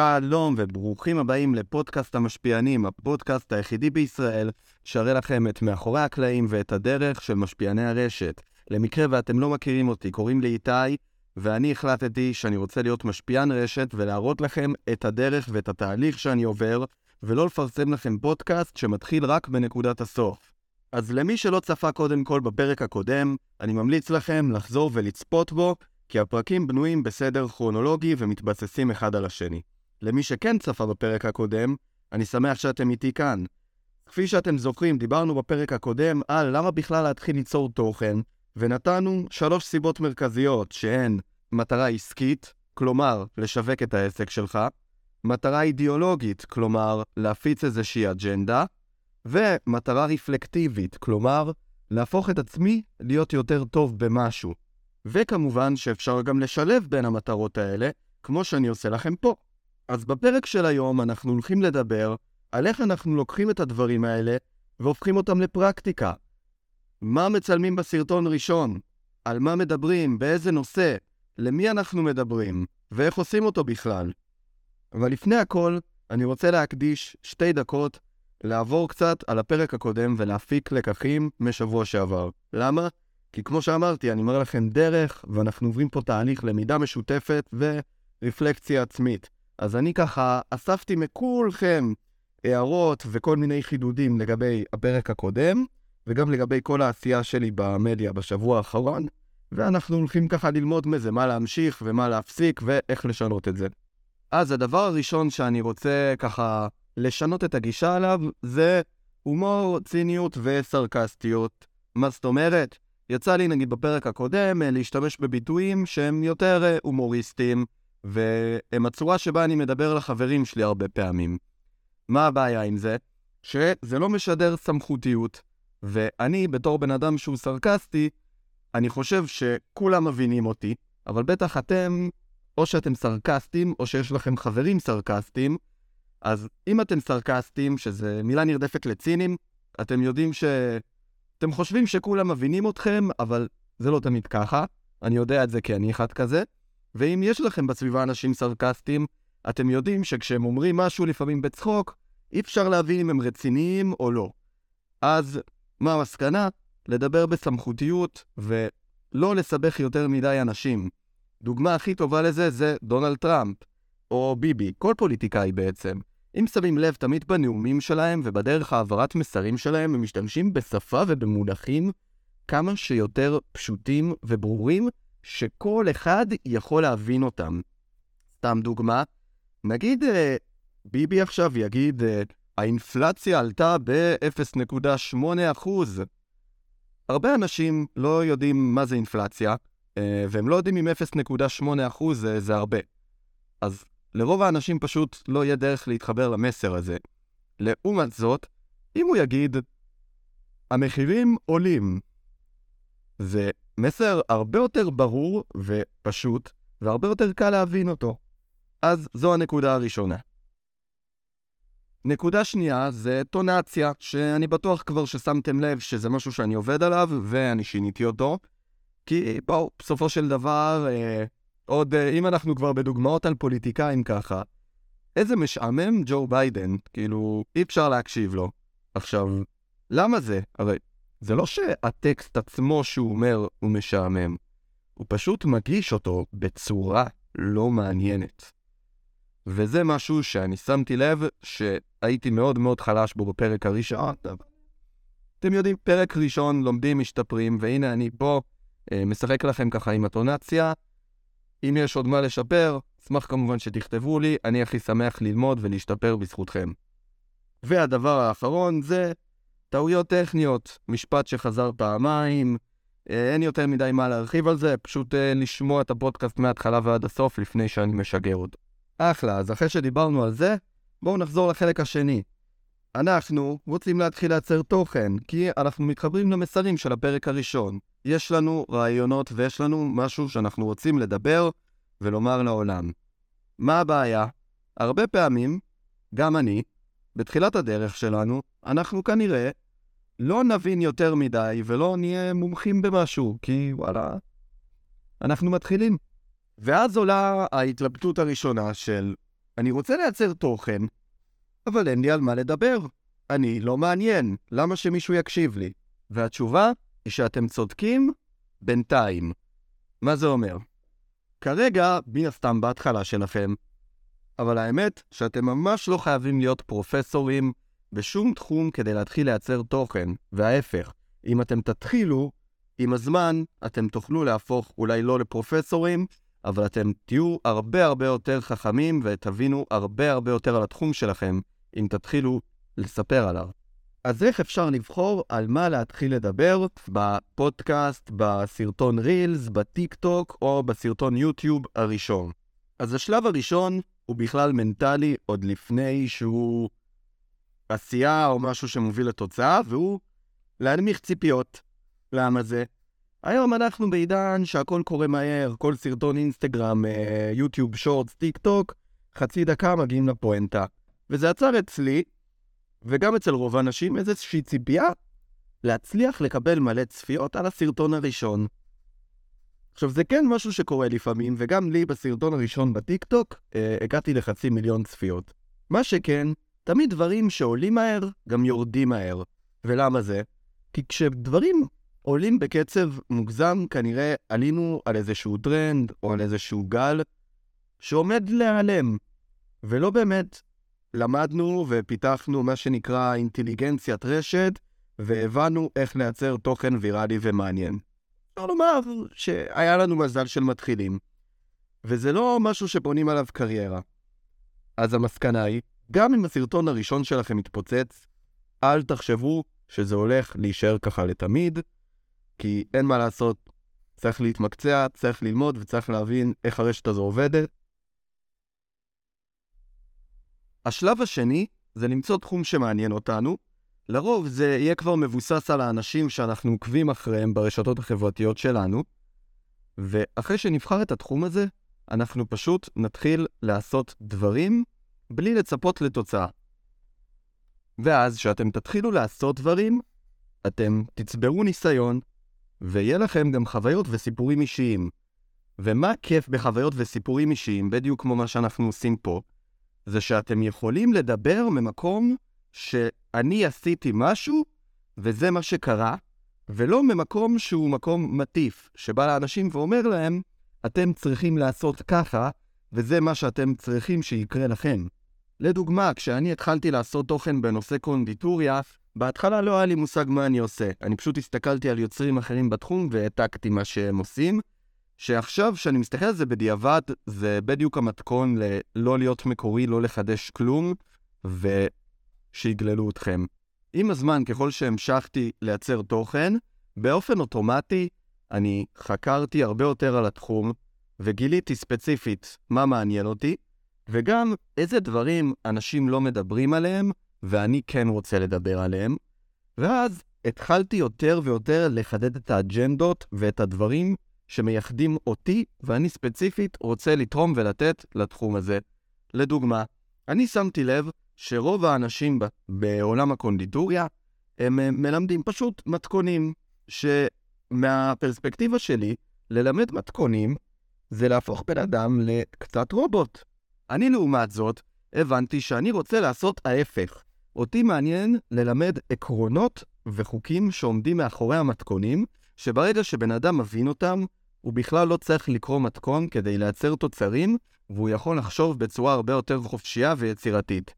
שלום וברוכים הבאים לפודקאסט המשפיענים, הפודקאסט היחידי בישראל שהראה לכם את מאחורי הקלעים ואת הדרך של משפיעני הרשת. למקרה ואתם לא מכירים אותי, קוראים לי איתי, ואני החלטתי שאני רוצה להיות משפיען רשת ולהראות לכם את הדרך ואת התהליך שאני עובר, ולא לפרסם לכם פודקאסט שמתחיל רק בנקודת הסוף. אז למי שלא צפה קודם כל בפרק הקודם, אני ממליץ לכם לחזור ולצפות בו, כי הפרקים בנויים בסדר כרונולוגי ומתבססים אחד על השני. למי שכן צפה בפרק הקודם, אני שמח שאתם איתי כאן. כפי שאתם זוכרים, דיברנו בפרק הקודם על למה בכלל להתחיל ליצור תוכן, ונתנו שלוש סיבות מרכזיות, שהן מטרה עסקית, כלומר, לשווק את העסק שלך, מטרה אידיאולוגית, כלומר, להפיץ איזושהי אג'נדה, ומטרה רפלקטיבית, כלומר, להפוך את עצמי להיות יותר טוב במשהו. וכמובן שאפשר גם לשלב בין המטרות האלה, כמו שאני עושה לכם פה. אז בפרק של היום אנחנו הולכים לדבר על איך אנחנו לוקחים את הדברים האלה והופכים אותם לפרקטיקה. מה מצלמים בסרטון ראשון? על מה מדברים? באיזה נושא? למי אנחנו מדברים? ואיך עושים אותו בכלל? אבל לפני הכל, אני רוצה להקדיש שתי דקות לעבור קצת על הפרק הקודם ולהפיק לקחים משבוע שעבר. למה? כי כמו שאמרתי, אני אומר לכם דרך, ואנחנו עוברים פה תהליך למידה משותפת ורפלקציה עצמית. אז אני ככה אספתי מכולכם הערות וכל מיני חידודים לגבי הפרק הקודם, וגם לגבי כל העשייה שלי במדיה בשבוע האחרון, ואנחנו הולכים ככה ללמוד מזה מה להמשיך ומה להפסיק ואיך לשנות את זה. אז הדבר הראשון שאני רוצה ככה לשנות את הגישה עליו זה הומור, ציניות וסרקסטיות. מה זאת אומרת? יצא לי נגיד בפרק הקודם להשתמש בביטויים שהם יותר הומוריסטיים, והם הצורה שבה אני מדבר לחברים שלי הרבה פעמים. מה הבעיה עם זה? שזה לא משדר סמכותיות, ואני, בתור בן אדם שהוא סרקסטי, אני חושב שכולם מבינים אותי, אבל בטח אתם, או שאתם סרקסטים, או שיש לכם חברים סרקסטים, אז אם אתם סרקסטים, שזה מילה נרדפת לצינים, אתם יודעים ש... אתם חושבים שכולם מבינים אתכם, אבל זה לא תמיד ככה. אני יודע את זה כי אני אחד כזה. ואם יש לכם בסביבה אנשים סרקסטיים, אתם יודעים שכשהם אומרים משהו לפעמים בצחוק, אי אפשר להבין אם הם רציניים או לא. אז מה המסקנה? לדבר בסמכותיות ולא לסבך יותר מדי אנשים. דוגמה הכי טובה לזה זה דונלד טראמפ, או ביבי, כל פוליטיקאי בעצם. אם שמים לב, תמיד בנאומים שלהם ובדרך העברת מסרים שלהם הם משתמשים בשפה ובמונחים כמה שיותר פשוטים וברורים, שכל אחד יכול להבין אותם. סתם דוגמה, נגיד אה, ביבי עכשיו יגיד, אה, האינפלציה עלתה ב-0.8%. הרבה אנשים לא יודעים מה זה אינפלציה, אה, והם לא יודעים אם 0.8% זה, זה הרבה. אז לרוב האנשים פשוט לא יהיה דרך להתחבר למסר הזה. לעומת זאת, אם הוא יגיד, המחירים עולים, זה מסר הרבה יותר ברור ופשוט, והרבה יותר קל להבין אותו. אז זו הנקודה הראשונה. נקודה שנייה זה טונציה, שאני בטוח כבר ששמתם לב שזה משהו שאני עובד עליו, ואני שיניתי אותו. כי בואו, בסופו של דבר, אה, עוד, אה, אם אנחנו כבר בדוגמאות על פוליטיקאים ככה, איזה משעמם ג'ו ביידן, כאילו, אי אפשר להקשיב לו. עכשיו, למה זה? הרי זה לא שהטקסט עצמו שהוא אומר הוא משעמם, הוא פשוט מגיש אותו בצורה לא מעניינת. וזה משהו שאני שמתי לב שהייתי מאוד מאוד חלש בו בפרק הראשון. אתם יודעים, פרק ראשון לומדים, משתפרים, והנה אני פה, אה, משחק לכם ככה עם הטונציה. אם יש עוד מה לשפר, אשמח כמובן שתכתבו לי, אני הכי שמח ללמוד ולהשתפר בזכותכם. והדבר האחרון זה טעויות טכניות, משפט שחזר פעמיים, אה, אין יותר מדי מה להרחיב על זה, פשוט אה, לשמוע את הפודקאסט מההתחלה ועד הסוף לפני שאני משגר אותו. אחלה, אז אחרי שדיברנו על זה, בואו נחזור לחלק השני. אנחנו רוצים להתחיל לייצר תוכן, כי אנחנו מתחברים למסרים של הפרק הראשון. יש לנו רעיונות ויש לנו משהו שאנחנו רוצים לדבר ולומר לעולם. מה הבעיה? הרבה פעמים, גם אני, בתחילת הדרך שלנו, אנחנו כנראה לא נבין יותר מדי ולא נהיה מומחים במשהו, כי וואלה, אנחנו מתחילים. ואז עולה ההתלבטות הראשונה של אני רוצה לייצר תוכן, אבל אין לי על מה לדבר. אני לא מעניין, למה שמישהו יקשיב לי? והתשובה היא שאתם צודקים בינתיים. מה זה אומר? כרגע, מן הסתם בהתחלה שלכם, אבל האמת שאתם ממש לא חייבים להיות פרופסורים בשום תחום כדי להתחיל לייצר תוכן, וההפך, אם אתם תתחילו, עם הזמן אתם תוכלו להפוך אולי לא לפרופסורים, אבל אתם תהיו הרבה הרבה יותר חכמים ותבינו הרבה הרבה יותר על התחום שלכם, אם תתחילו לספר עליו. אז איך אפשר לבחור על מה להתחיל לדבר בפודקאסט, בסרטון רילס, בטיק טוק או בסרטון יוטיוב הראשון? אז השלב הראשון הוא בכלל מנטלי עוד לפני שהוא עשייה או משהו שמוביל לתוצאה, והוא להנמיך ציפיות. למה זה? היום אנחנו בעידן שהכל קורה מהר, כל סרטון אינסטגרם, אה, יוטיוב, שורטס, טיק טוק, חצי דקה מגיעים לפואנטה. וזה עצר אצלי, וגם אצל רוב האנשים, איזושהי ציפייה להצליח לקבל מלא צפיות על הסרטון הראשון. עכשיו, זה כן משהו שקורה לפעמים, וגם לי בסרטון הראשון בטיקטוק אה, הגעתי לחצי מיליון צפיות. מה שכן, תמיד דברים שעולים מהר, גם יורדים מהר. ולמה זה? כי כשדברים עולים בקצב מוגזם, כנראה עלינו על איזשהו טרנד או על איזשהו גל שעומד להיעלם, ולא באמת למדנו ופיתחנו מה שנקרא אינטליגנציית רשת, והבנו איך לייצר תוכן ויראלי ומעניין. אפשר לומר שהיה לנו מזל של מתחילים, וזה לא משהו שבונים עליו קריירה. אז המסקנה היא, גם אם הסרטון הראשון שלכם מתפוצץ, אל תחשבו שזה הולך להישאר ככה לתמיד, כי אין מה לעשות, צריך להתמקצע, צריך ללמוד וצריך להבין איך הרשת הזו עובדת. השלב השני זה למצוא תחום שמעניין אותנו. לרוב זה יהיה כבר מבוסס על האנשים שאנחנו עוקבים אחריהם ברשתות החברתיות שלנו, ואחרי שנבחר את התחום הזה, אנחנו פשוט נתחיל לעשות דברים בלי לצפות לתוצאה. ואז, כשאתם תתחילו לעשות דברים, אתם תצברו ניסיון, ויהיה לכם גם חוויות וסיפורים אישיים. ומה כיף בחוויות וסיפורים אישיים, בדיוק כמו מה שאנחנו עושים פה, זה שאתם יכולים לדבר ממקום שאני עשיתי משהו, וזה מה שקרה, ולא ממקום שהוא מקום מטיף, שבא לאנשים ואומר להם, אתם צריכים לעשות ככה, וזה מה שאתם צריכים שיקרה לכם. לדוגמה, כשאני התחלתי לעשות תוכן בנושא קונדיטוריה, בהתחלה לא היה לי מושג מה אני עושה. אני פשוט הסתכלתי על יוצרים אחרים בתחום והעתקתי מה שהם עושים, שעכשיו, כשאני מסתכל על זה בדיעבד, זה בדיוק המתכון ללא להיות מקורי, לא לחדש כלום, ושיגללו אתכם. עם הזמן, ככל שהמשכתי לייצר תוכן, באופן אוטומטי אני חקרתי הרבה יותר על התחום, וגיליתי ספציפית מה מעניין אותי, וגם איזה דברים אנשים לא מדברים עליהם, ואני כן רוצה לדבר עליהם. ואז התחלתי יותר ויותר לחדד את האג'נדות ואת הדברים שמייחדים אותי, ואני ספציפית רוצה לתרום ולתת לתחום הזה. לדוגמה, אני שמתי לב שרוב האנשים בעולם הקונדיטוריה הם אה, מלמדים פשוט מתכונים, שמהפרספקטיבה שלי, ללמד מתכונים זה להפוך בן אדם לקצת רובוט. אני לעומת זאת, הבנתי שאני רוצה לעשות ההפך. אותי מעניין ללמד עקרונות וחוקים שעומדים מאחורי המתכונים, שברגע שבן אדם מבין אותם, הוא בכלל לא צריך לקרוא מתכון כדי לייצר תוצרים, והוא יכול לחשוב בצורה הרבה יותר חופשייה ויצירתית.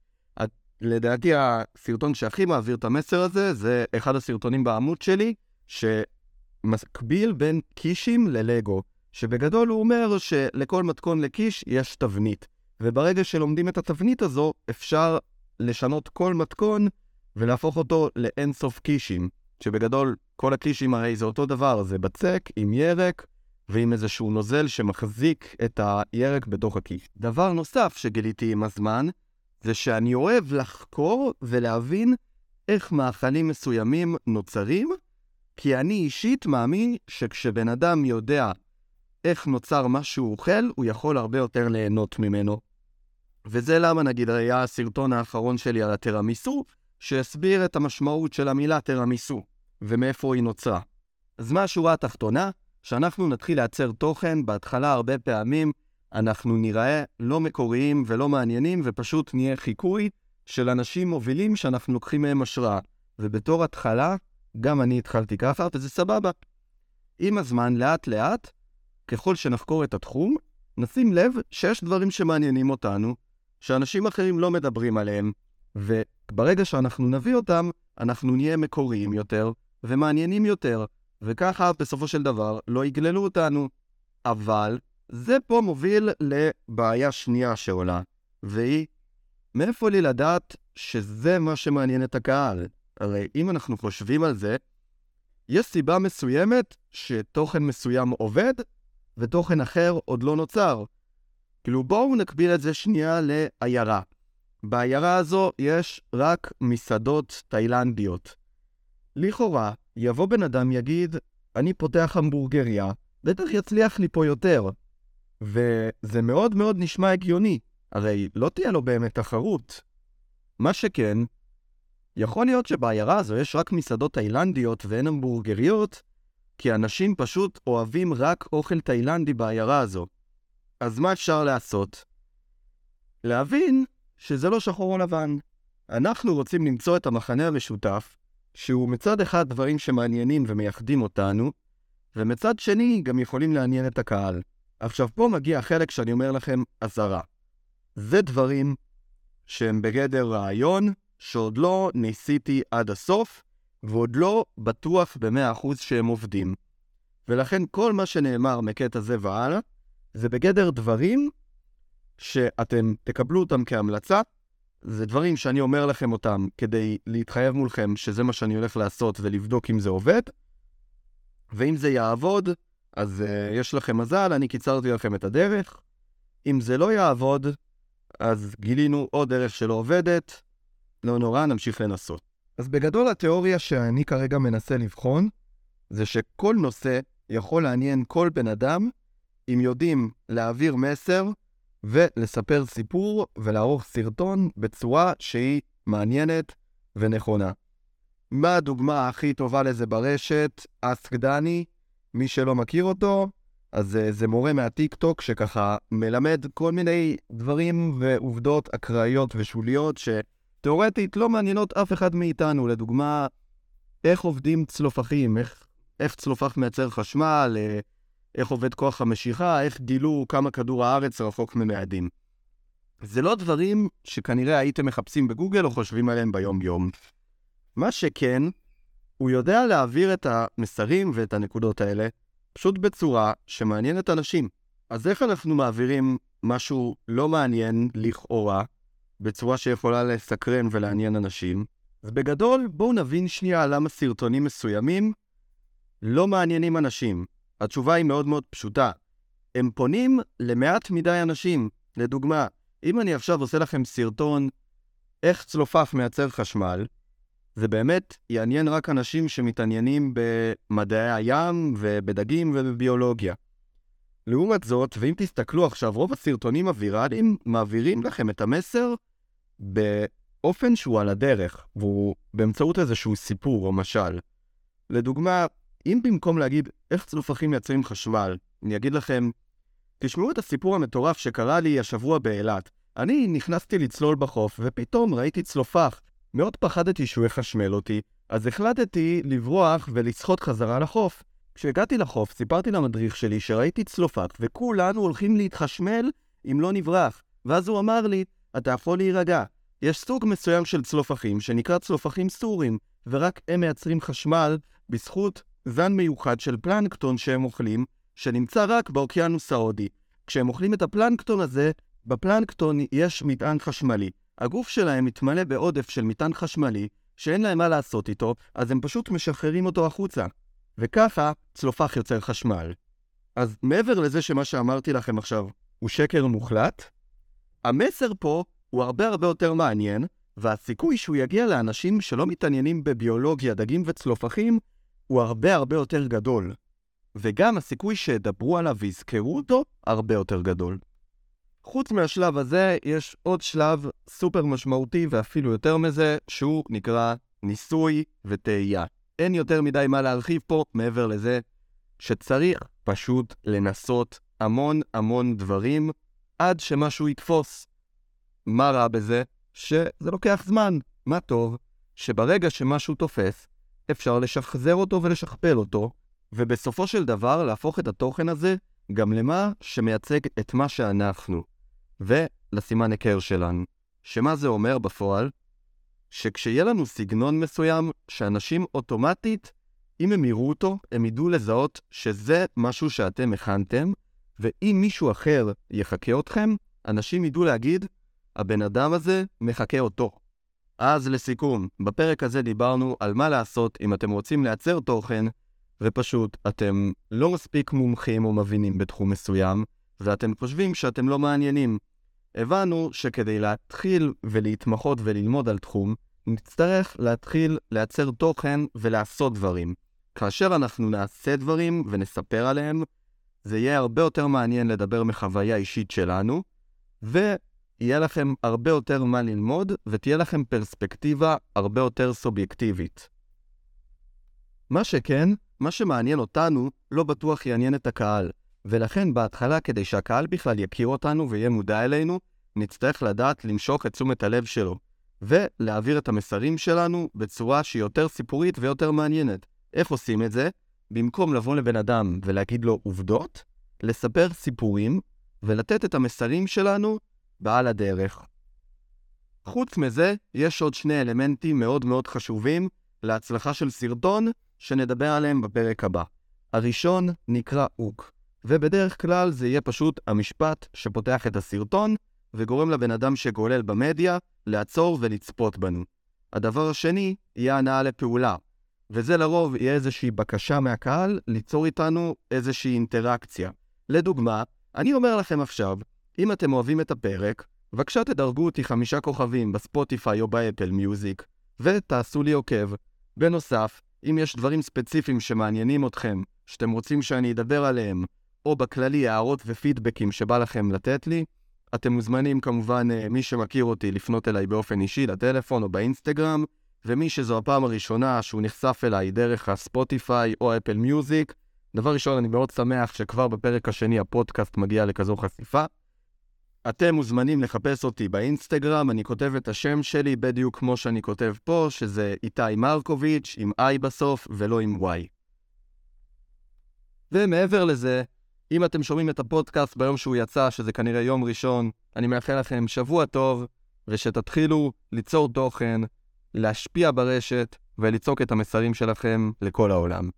לדעתי הסרטון שהכי מעביר את המסר הזה, זה אחד הסרטונים בעמוד שלי, שמקביל בין קישים ללגו, שבגדול הוא אומר שלכל מתכון לקיש יש תבנית, וברגע שלומדים את התבנית הזו, אפשר לשנות כל מתכון ולהפוך אותו לאינסוף קישים, שבגדול כל הקישים הרי זה אותו דבר, זה בצק עם ירק ועם איזשהו נוזל שמחזיק את הירק בתוך הכיס. דבר נוסף שגיליתי עם הזמן, זה שאני אוהב לחקור ולהבין איך מאכלים מסוימים נוצרים, כי אני אישית מאמין שכשבן אדם יודע איך נוצר מה שהוא אוכל, הוא יכול הרבה יותר ליהנות ממנו. וזה למה נגיד היה הסרטון האחרון שלי על התרמיסו, שהסביר את המשמעות של המילה תרמיסו, ומאיפה היא נוצרה. אז מה השורה התחתונה? שאנחנו נתחיל לייצר תוכן, בהתחלה הרבה פעמים אנחנו נראה לא מקוריים ולא מעניינים, ופשוט נהיה חיקוי של אנשים מובילים שאנחנו לוקחים מהם השראה. ובתור התחלה, גם אני התחלתי ככה, וזה סבבה. עם הזמן, לאט-לאט, ככל שנחקור את התחום, נשים לב שיש דברים שמעניינים אותנו, שאנשים אחרים לא מדברים עליהם, וברגע שאנחנו נביא אותם, אנחנו נהיה מקוריים יותר ומעניינים יותר, וככה בסופו של דבר לא יגללו אותנו. אבל זה פה מוביל לבעיה שנייה שעולה, והיא, מאיפה לי לדעת שזה מה שמעניין את הקהל? הרי אם אנחנו חושבים על זה, יש סיבה מסוימת שתוכן מסוים עובד, ותוכן אחר עוד לא נוצר. כאילו בואו נקביל את זה שנייה לעיירה. בעיירה הזו יש רק מסעדות תאילנדיות. לכאורה, יבוא בן אדם יגיד, אני פותח המבורגריה, בטח יצליח לי פה יותר. וזה מאוד מאוד נשמע הגיוני, הרי לא תהיה לו באמת תחרות. מה שכן, יכול להיות שבעיירה הזו יש רק מסעדות תאילנדיות ואין המבורגריות, כי אנשים פשוט אוהבים רק אוכל תאילנדי בעיירה הזו. אז מה אפשר לעשות? להבין שזה לא שחור או לבן. אנחנו רוצים למצוא את המחנה המשותף, שהוא מצד אחד דברים שמעניינים ומייחדים אותנו, ומצד שני גם יכולים לעניין את הקהל. עכשיו, פה מגיע החלק שאני אומר לכם אזהרה. זה דברים שהם בגדר רעיון, שעוד לא ניסיתי עד הסוף, ועוד לא בטוח ב-100% שהם עובדים. ולכן כל מה שנאמר מקטע זה והלאה, זה בגדר דברים שאתם תקבלו אותם כהמלצה. זה דברים שאני אומר לכם אותם כדי להתחייב מולכם שזה מה שאני הולך לעשות ולבדוק אם זה עובד. ואם זה יעבוד, אז uh, יש לכם מזל, אני קיצרתי לכם את הדרך. אם זה לא יעבוד, אז גילינו עוד דרך שלא עובדת, לא נורא, נמשיך לנסות. אז בגדול התיאוריה שאני כרגע מנסה לבחון, זה שכל נושא יכול לעניין כל בן אדם אם יודעים להעביר מסר ולספר סיפור ולערוך סרטון בצורה שהיא מעניינת ונכונה. מה הדוגמה הכי טובה לזה ברשת? אסק דני, מי שלא מכיר אותו, אז אה, זה מורה מהטיק טוק שככה מלמד כל מיני דברים ועובדות אקראיות ושוליות שתאורטית לא מעניינות אף אחד מאיתנו. לדוגמה, איך עובדים צלופחים, איך, איך צלופח מייצר חשמל, אה, איך עובד כוח המשיכה, איך גילו כמה כדור הארץ רחוק ממאדים. זה לא דברים שכנראה הייתם מחפשים בגוגל או חושבים עליהם ביום-יום. מה שכן, הוא יודע להעביר את המסרים ואת הנקודות האלה פשוט בצורה שמעניינת אנשים. אז איך אנחנו מעבירים משהו לא מעניין, לכאורה, בצורה שיכולה לסקרן ולעניין אנשים? אז בגדול, בואו נבין שנייה למה סרטונים מסוימים לא מעניינים אנשים. התשובה היא מאוד מאוד פשוטה. הם פונים למעט מדי אנשים. לדוגמה, אם אני עכשיו עושה לכם סרטון איך צלופח מייצר חשמל, זה באמת יעניין רק אנשים שמתעניינים במדעי הים ובדגים ובביולוגיה. לעומת זאת, ואם תסתכלו עכשיו, רוב הסרטונים הוויראליים מעבירים לכם את המסר באופן שהוא על הדרך, והוא באמצעות איזשהו סיפור או משל. לדוגמה, אם במקום להגיד איך צלופחים מייצרים חשמל, אני אגיד לכם, תשמעו את הסיפור המטורף שקרה לי השבוע באילת. אני נכנסתי לצלול בחוף, ופתאום ראיתי צלופח. מאוד פחדתי שהוא יחשמל אותי, אז החלטתי לברוח ולשחות חזרה לחוף. כשהגעתי לחוף, סיפרתי למדריך שלי שראיתי צלופח, וכולנו הולכים להתחשמל אם לא נברח. ואז הוא אמר לי, אתה יכול להירגע. יש סוג מסוים של צלופחים שנקרא צלופחים סורים, ורק הם מייצרים חשמל בזכות זן מיוחד של פלנקטון שהם אוכלים, שנמצא רק באוקיינוס ההודי. כשהם אוכלים את הפלנקטון הזה, בפלנקטון יש מטען חשמלי. הגוף שלהם מתמלא בעודף של מטען חשמלי, שאין להם מה לעשות איתו, אז הם פשוט משחררים אותו החוצה. וככה צלופח יוצר חשמל. אז מעבר לזה שמה שאמרתי לכם עכשיו הוא שקר מוחלט, המסר פה הוא הרבה הרבה יותר מעניין, והסיכוי שהוא יגיע לאנשים שלא מתעניינים בביולוגיה, דגים וצלופחים, הוא הרבה הרבה יותר גדול. וגם הסיכוי שידברו עליו ויזכרו אותו, הרבה יותר גדול. חוץ מהשלב הזה, יש עוד שלב סופר משמעותי ואפילו יותר מזה, שהוא נקרא ניסוי וטעייה. אין יותר מדי מה להרחיב פה מעבר לזה שצריך פשוט לנסות המון המון דברים עד שמשהו יתפוס. מה רע בזה? שזה לוקח זמן. מה טוב? שברגע שמשהו תופס, אפשר לשחזר אותו ולשכפל אותו, ובסופו של דבר להפוך את התוכן הזה גם למה שמייצג את מה שאנחנו, ולסימן היכר שלנו. שמה זה אומר בפועל? שכשיהיה לנו סגנון מסוים, שאנשים אוטומטית, אם הם יראו אותו, הם ידעו לזהות שזה משהו שאתם הכנתם, ואם מישהו אחר יחקה אתכם, אנשים ידעו להגיד, הבן אדם הזה מחקה אותו. אז לסיכום, בפרק הזה דיברנו על מה לעשות אם אתם רוצים לייצר תוכן, ופשוט אתם לא מספיק מומחים או מבינים בתחום מסוים, ואתם חושבים שאתם לא מעניינים. הבנו שכדי להתחיל ולהתמחות וללמוד על תחום, נצטרך להתחיל לייצר תוכן ולעשות דברים. כאשר אנחנו נעשה דברים ונספר עליהם, זה יהיה הרבה יותר מעניין לדבר מחוויה אישית שלנו, ויהיה לכם הרבה יותר מה ללמוד, ותהיה לכם פרספקטיבה הרבה יותר סובייקטיבית. מה שכן, מה שמעניין אותנו לא בטוח יעניין את הקהל, ולכן בהתחלה, כדי שהקהל בכלל יכיר אותנו ויהיה מודע אלינו, נצטרך לדעת למשוך את תשומת הלב שלו, ולהעביר את המסרים שלנו בצורה שהיא יותר סיפורית ויותר מעניינת. איך עושים את זה? במקום לבוא לבן אדם ולהגיד לו עובדות, לספר סיפורים ולתת את המסרים שלנו בעל הדרך. חוץ מזה, יש עוד שני אלמנטים מאוד מאוד חשובים להצלחה של סרטון, שנדבר עליהם בפרק הבא. הראשון נקרא אוק, ובדרך כלל זה יהיה פשוט המשפט שפותח את הסרטון, וגורם לבן אדם שגולל במדיה לעצור ולצפות בנו. הדבר השני יהיה הנאה לפעולה, וזה לרוב יהיה איזושהי בקשה מהקהל ליצור איתנו איזושהי אינטראקציה. לדוגמה, אני אומר לכם עכשיו, אם אתם אוהבים את הפרק, בבקשה תדרגו אותי חמישה כוכבים בספוטיפיי או באפל מיוזיק, ותעשו לי עוקב. בנוסף, אם יש דברים ספציפיים שמעניינים אתכם, שאתם רוצים שאני אדבר עליהם, או בכללי הערות ופידבקים שבא לכם לתת לי, אתם מוזמנים כמובן, אה, מי שמכיר אותי, לפנות אליי באופן אישי לטלפון או באינסטגרם, ומי שזו הפעם הראשונה שהוא נחשף אליי דרך הספוטיפיי או אפל מיוזיק, דבר ראשון, אני מאוד שמח שכבר בפרק השני הפודקאסט מגיע לכזו חשיפה. אתם מוזמנים לחפש אותי באינסטגרם, אני כותב את השם שלי בדיוק כמו שאני כותב פה, שזה איתי מרקוביץ' עם I בסוף ולא עם Y. ומעבר לזה, אם אתם שומעים את הפודקאסט ביום שהוא יצא, שזה כנראה יום ראשון, אני מאחל לכם שבוע טוב, ושתתחילו ליצור תוכן, להשפיע ברשת ולצעוק את המסרים שלכם לכל העולם.